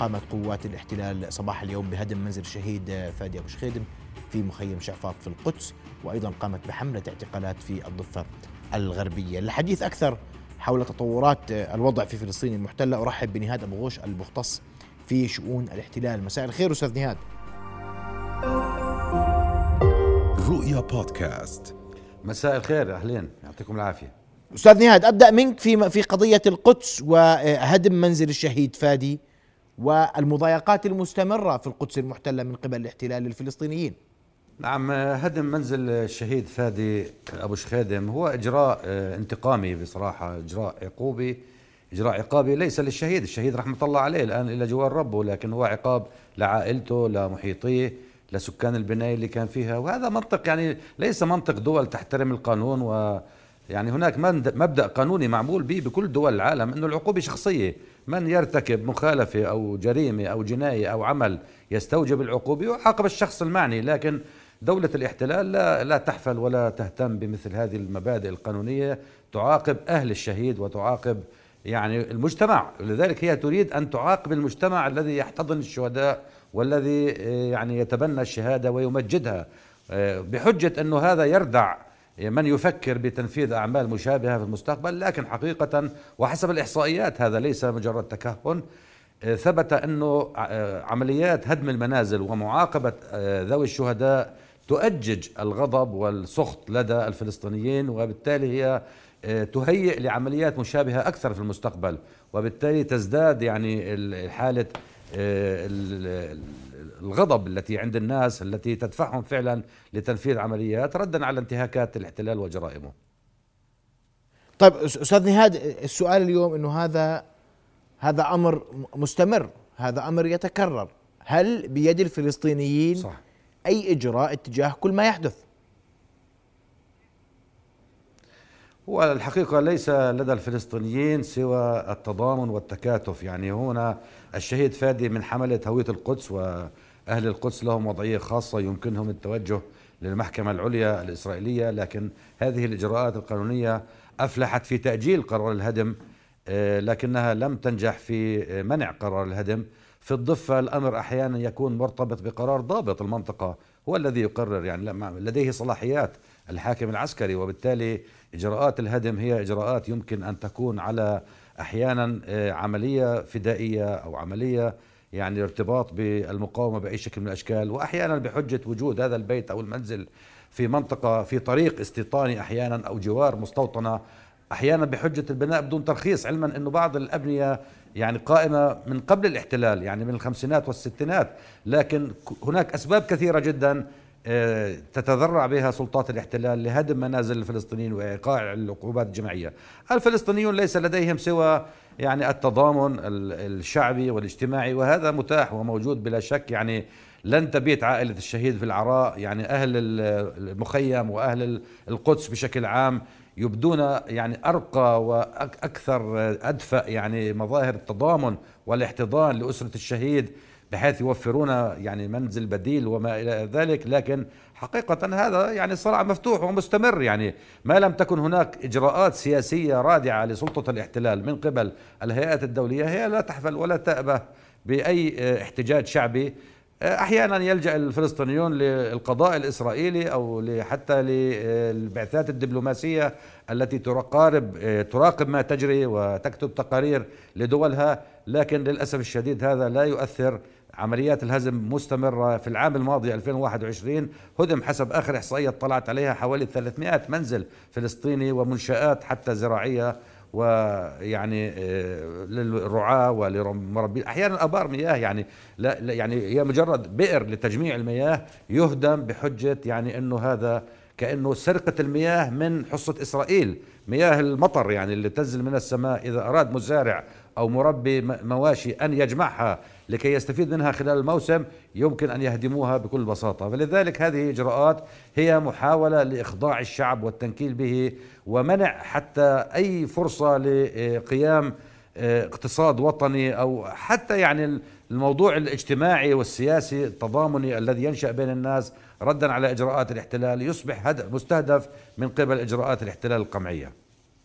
قامت قوات الاحتلال صباح اليوم بهدم منزل الشهيد فادي أبو شخيدم في مخيم شعفاط في القدس وأيضا قامت بحملة اعتقالات في الضفة الغربية. الحديث أكثر حول تطورات الوضع في فلسطين المحتلة أرحب بنهاد أبو غوش المختص في شؤون الاحتلال. مساء الخير أستاذ نهاد. رؤيا بودكاست. مساء الخير أهلين يعطيكم العافية. أستاذ نهاد أبدأ منك في في قضية القدس وهدم منزل الشهيد فادي والمضايقات المستمرة في القدس المحتلة من قبل الاحتلال الفلسطينيين. نعم هدم منزل الشهيد فادي أبو شخيدم هو إجراء آه، انتقامي بصراحة إجراء عقوبي إجراء عقابي ليس للشهيد. الشهيد رحمة الله عليه الآن إلى جوار ربه لكن هو عقاب لعائلته لمحيطيه لسكان البناية اللي كان فيها. وهذا منطق يعني ليس منطق دول تحترم القانون و يعني هناك مبدأ قانوني معمول به بكل دول العالم انه العقوبة شخصية. من يرتكب مخالفة أو جريمة أو جناية أو عمل يستوجب العقوبة يعاقب الشخص المعني لكن دولة الاحتلال لا لا تحفل ولا تهتم بمثل هذه المبادئ القانونية. تعاقب أهل الشهيد وتعاقب يعني المجتمع لذلك هي تريد أن تعاقب المجتمع الذي يحتضن الشهداء والذي يعني يتبنى الشهادة ويمجدها. بحجة أنه هذا يردع من يفكر بتنفيذ أعمال مشابهة في المستقبل لكن حقيقة وحسب الإحصائيات هذا ليس مجرد تكهن. ثبت أنه عمليات هدم المنازل ومعاقبة ذوي الشهداء تؤجج الغضب والسخط لدى الفلسطينيين وبالتالي هي تهيئ لعمليات مشابهة أكثر في المستقبل وبالتالي تزداد يعني حالة الغضب التي عند الناس التي تدفعهم فعلا لتنفيذ عمليات ردا على انتهاكات الاحتلال وجرائمه. طيب أستاذ نهاد السؤال اليوم إنه هذا هذا أمر مستمر هذا أمر يتكرر. هل بيد الفلسطينيين صح. أي إجراء اتجاه كل ما يحدث؟ هو الحقيقة ليس لدى الفلسطينيين سوى التضامن والتكاتف. يعني هنا الشهيد فادي من حملة هوية القدس وأهل القدس لهم وضعية خاصة يمكنهم التوجه للمحكمة العليا الإسرائيلية لكن هذه الإجراءات القانونية أفلحت في تأجيل قرار الهدم آه، لكنها لم تنجح في منع قرار الهدم. في الضفة الأمر أحيانا يكون مرتبط بقرار ضابط المنطقة هو الذي يقرر يعني لديه صلاحيات الحاكم العسكري وبالتالي إجراءات الهدم هي إجراءات يمكن أن تكون على أحيانا آه، عملية فدائية أو عملية يعني ارتباط بالمقاومة بأي شكل من الأشكال وأحيانا بحجة وجود هذا البيت أو المنزل في منطقة في طريق استيطاني أحيانا أو جوار مستوطنة أحيانا بحجة البناء بدون ترخيص علما إنه بعض الأبنية يعني قائمة من قبل الاحتلال يعني من الخمسينات والستينات لكن هناك أسباب كثيرة جدا تتذرع بها سلطات الاحتلال لهدم منازل الفلسطينيين وإيقاع العقوبات الجماعية. الفلسطينيون ليس لديهم سوى يعني التضامن الشعبي والاجتماعي وهذا متاح وموجود بلا شك. يعني لن تبيت عائلة الشهيد في العراء. يعني أهل المخيم وأهل القدس بشكل عام يبدون يعني أرقى وأكثر أدفأ يعني مظاهر التضامن والاحتضان لأسرة الشهيد. بحيث يوفرون يعني منزل بديل وما إلى ذلك لكن حقيقة هذا يعني صراع مفتوح ومستمر. يعني ما لم تكن هناك إجراءات سياسية رادعة لسلطة الاحتلال من قبل الهيئات الدولية هي لا تحفل ولا تأبه بأي احتجاج شعبي. أحيانا يلجأ الفلسطينيون للقضاء الإسرائيلي أو حتى للبعثات الدبلوماسية التي تقارب تراقب ما تجري وتكتب تقارير لدولها لكن للأسف الشديد هذا لا يؤثر عمليات الهزم مستمرة في العام الماضي 2021 هدم حسب آخر إحصائية طلعت عليها حوالي 300 منزل فلسطيني ومنشآت حتى زراعية ويعني آه، للرعاة وللمربين أحيانا أبار مياه يعني لا يعني هي مجرد بئر لتجميع المياه يهدم بحجة يعني إنه هذا كإنه سرقة المياه من حصة إسرائيل مياه المطر يعني اللي تنزل من السماء إذا أراد مزارع أو مربي مواشي أن يجمعها لكي يستفيد منها خلال الموسم يمكن أن يهدموها بكل بساطة فلذلك هذه إجراءات هي محاولة لإخضاع الشعب والتنكيل به ومنع حتى أي فرصة لقيام آه، اقتصاد وطني أو حتى يعني الموضوع الاجتماعي والسياسي التضامني الذي ينشأ بين الناس ردا على إجراءات الاحتلال يصبح هدف مستهدف من قبل إجراءات الاحتلال القمعية.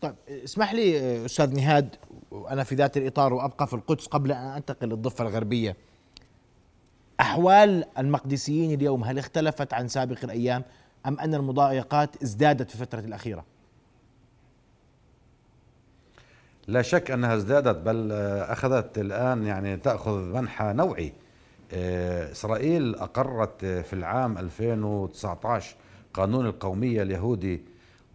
طيب اسمح لي أستاذ نهاد وأنا في ذات الإطار وأبقى في القدس قبل أن أنتقل للضفة الغربية. أحوال المقدسيين اليوم هل اختلفت عن سابق الأيام أم أن المضايقات ازدادت في الفترة الأخيرة؟ لا شك أنها ازدادت بل أخذت الآن يعني تأخذ منحى نوعي. إسرائيل أقرت في العام 2019 قانون القومية اليهودي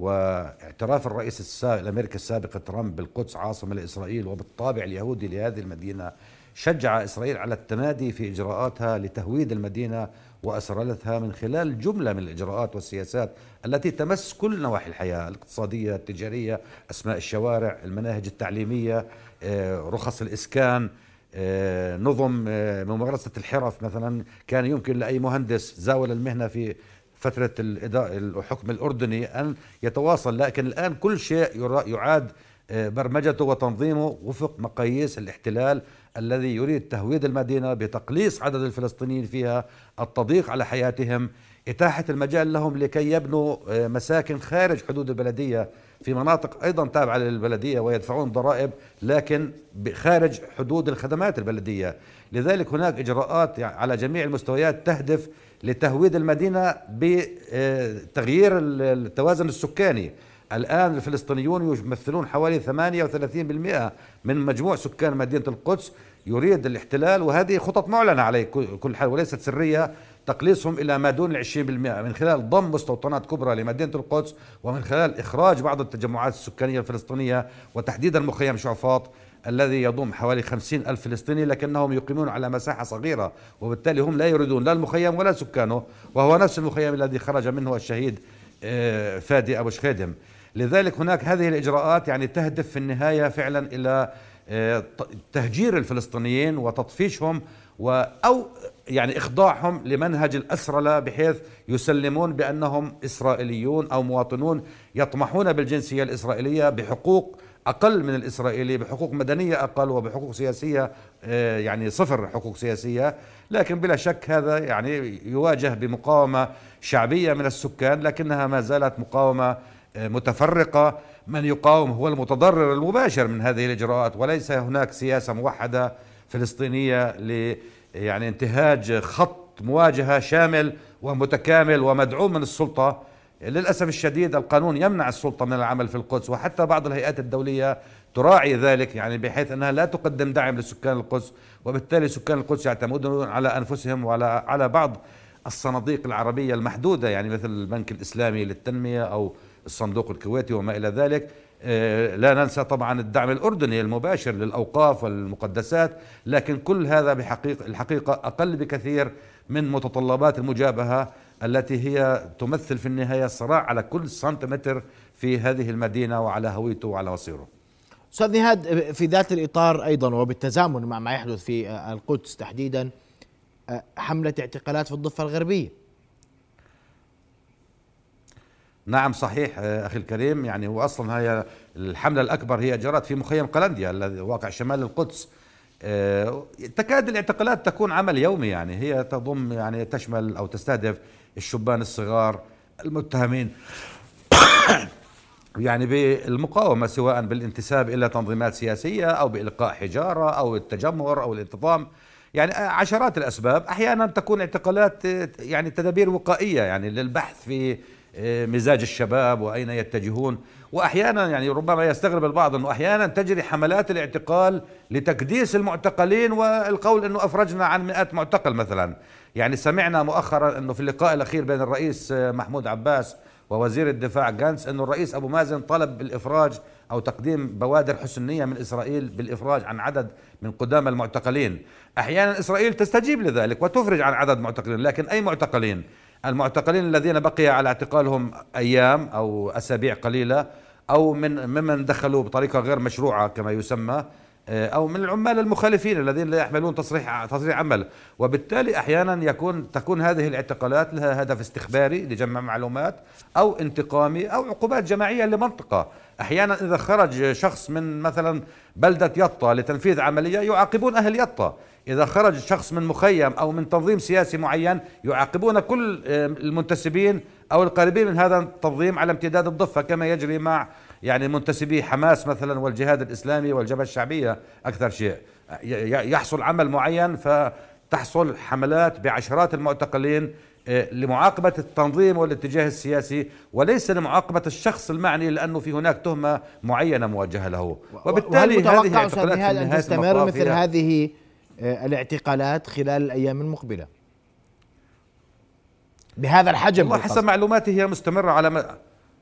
واعتراف الرئيس السابق الأمريكي السابق ترامب بالقدس عاصمة لإسرائيل وبالطابع اليهودي لهذه المدينة شجع إسرائيل على التمادي في إجراءاتها لتهويد المدينة وأسرلتها من خلال جملة من الإجراءات والسياسات التي تمس كل نواحي الحياة الاقتصادية، التجارية، أسماء الشوارع، المناهج التعليمية، آه، رخص الإسكان، آه، نظم آه، ممارسة الحرف مثلا كان يمكن لأي مهندس زاول المهنة في فترة الحكم الأردني أن يتواصل لكن الآن كل شيء يعاد آه، برمجته وتنظيمه وفق مقاييس الاحتلال الذي يريد تهويد المدينة بتقليص عدد الفلسطينيين فيها التضييق على حياتهم إتاحة المجال لهم لكي يبنوا آه، مساكن خارج حدود البلدية في مناطق أيضا تابعة للبلدية ويدفعون ضرائب لكن خارج حدود الخدمات البلدية. لذلك هناك إجراءات على جميع المستويات تهدف لتهويد المدينة بتغيير التوازن السكاني. الآن الفلسطينيون يمثلون حوالي 38% من مجموع سكان مدينة القدس يريد الاحتلال وهذه خطط معلنة عليه كل حال وليست سرية. تقليصهم إلى ما دون العشرين بالمئة من خلال ضم مستوطنات كبرى لمدينة القدس ومن خلال إخراج بعض التجمعات السكانية الفلسطينية وتحديدا مخيم شعفاط الذي يضم حوالي خمسين ألف فلسطيني لكنهم يقيمون على مساحة صغيرة وبالتالي هم لا يريدون لا المخيم ولا سكانه وهو نفس المخيم الذي خرج منه الشهيد آه، فادي أبو شخيدم. لذلك هناك هذه الإجراءات يعني تهدف في النهاية فعلا إلى آه، تهجير الفلسطينيين وتطفيشهم أو يعني إخضاعهم لمنهج الأسرلة بحيث يسلمون بأنهم إسرائيليون أو مواطنون يطمحون بالجنسية الإسرائيلية بحقوق أقل من الإسرائيلي بحقوق مدنية أقل وبحقوق سياسية آه، يعني صفر حقوق سياسية. لكن بلا شك هذا يعني يواجه بمقاومة شعبية من السكان لكنها ما زالت مقاومة آه، متفرقة. من يقاوم هو المتضرر المباشر من هذه الإجراءات وليس هناك سياسة موحدة فلسطينية يعني انتهاج خط مواجهة شامل ومتكامل ومدعوم من السلطة. للأسف الشديد القانون يمنع السلطة من العمل في القدس وحتى بعض الهيئات الدولية تراعي ذلك يعني بحيث أنها لا تقدم دعم لسكان القدس وبالتالي سكان القدس يعتمدون على أنفسهم وعلى على بعض الصناديق العربية المحدودة يعني مثل البنك الإسلامي للتنمية أو الصندوق الكويتي وما إلى ذلك. لا ننسى طبعا الدعم الأردني المباشر للأوقاف والمقدسات لكن كل هذا بحقيقة الحقيقة أقل بكثير من متطلبات المجابهة التي هي تمثل في النهاية صراع على كل سنتيمتر في هذه المدينة وعلى هويته وعلى مصيره أستاذ نهاد في ذات الإطار أيضا وبالتزامن مع ما يحدث في القدس تحديدا حملة اعتقالات في الضفة الغربية. نعم صحيح أخي الكريم. يعني هو أصلا هي الحملة الأكبر هي جرت في مخيم قلنديا الذي واقع شمال القدس. آه، تكاد الاعتقالات تكون عمل يومي يعني هي تضم يعني تشمل أو تستهدف الشبان الصغار المتهمين. يعني بالمقاومة سواء بالانتساب إلى تنظيمات سياسية أو بإلقاء حجارة أو التجمهر أو الانتظام. يعني عشرات الأسباب. أحيانا تكون اعتقالات يعني تدابير وقائية يعني للبحث في آه، مزاج الشباب وأين يتجهون. وأحيانا يعني ربما يستغرب البعض أنه أحيانا تجري حملات الاعتقال لتكديس المعتقلين والقول أنه أفرجنا عن مئات معتقل مثلا. يعني سمعنا مؤخرا أنه في اللقاء الأخير بين الرئيس محمود عباس ووزير الدفاع جانس أنه الرئيس أبو مازن طلب بالإفراج أو تقديم بوادر حسنية من إسرائيل بالإفراج عن عدد من قدام المعتقلين. أحيانا إسرائيل تستجيب لذلك وتفرج عن عدد معتقلين لكن أي معتقلين؟ المعتقلين الذين بقي على اعتقالهم أيام أو أسابيع قليلة أو من ممن دخلوا بطريقة غير مشروعة كما يسمى آه، أو من العمال المخالفين الذين لا يحملون تصريح تصريح عمل. وبالتالي أحيانا يكون تكون هذه الاعتقالات لها هدف استخباري لجمع معلومات أو انتقامي أو عقوبات جماعية لمنطقة. أحيانا إذا خرج شخص من مثلا بلدة يطا لتنفيذ عملية يعاقبون أهل يطا إذا خرج شخص من مخيم أو من تنظيم سياسي معين يعاقبون كل المنتسبين أو القريبين من هذا التنظيم على امتداد الضفة كما يجري مع يعني منتسبي حماس مثلا والجهاد الإسلامي والجبهة الشعبية أكثر شيء. يحصل عمل معين فتحصل حملات بعشرات المعتقلين آه، لمعاقبة التنظيم والاتجاه السياسي وليس لمعاقبة الشخص المعني لأنه في هناك تهمة معينة موجهة له. وبالتالي هذه في أن تستمر مثل هذه الاعتقالات خلال الأيام المقبلة. بهذا الحجم حسب معلوماتي هي مستمرة على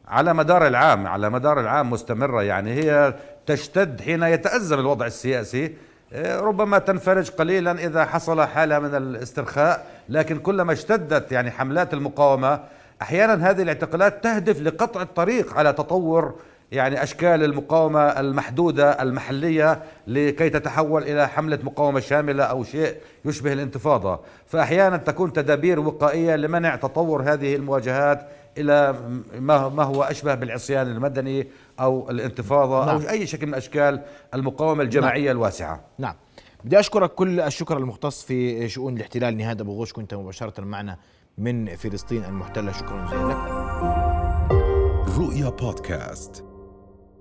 على مدار العام على مدار العام مستمرة يعني. هي تشتد حين يتأزم الوضع السياسي آه، ربما تنفرج قليلا إذا حصل حالة من الاسترخاء لكن كلما اشتدت يعني حملات المقاومة أحيانا هذه الاعتقالات تهدف لقطع الطريق على تطور يعني أشكال المقاومة المحدودة المحلية لكي تتحول إلى حملة مقاومة شاملة أو شيء يشبه الانتفاضة. فأحيانا تكون تدابير وقائية لمنع تطور هذه المواجهات إلى ما هو أشبه بالعصيان المدني أو الانتفاضة نعم. أو أي شكل من أشكال المقاومة الجماعية نعم. الواسعة. نعم. بدي أشكرك كل الشكر المختص في شؤون الاحتلال نهاد أبو غوش كنت مباشرة معنا من فلسطين المحتلة. شكرا جزيلا لك. رؤيا بودكاست.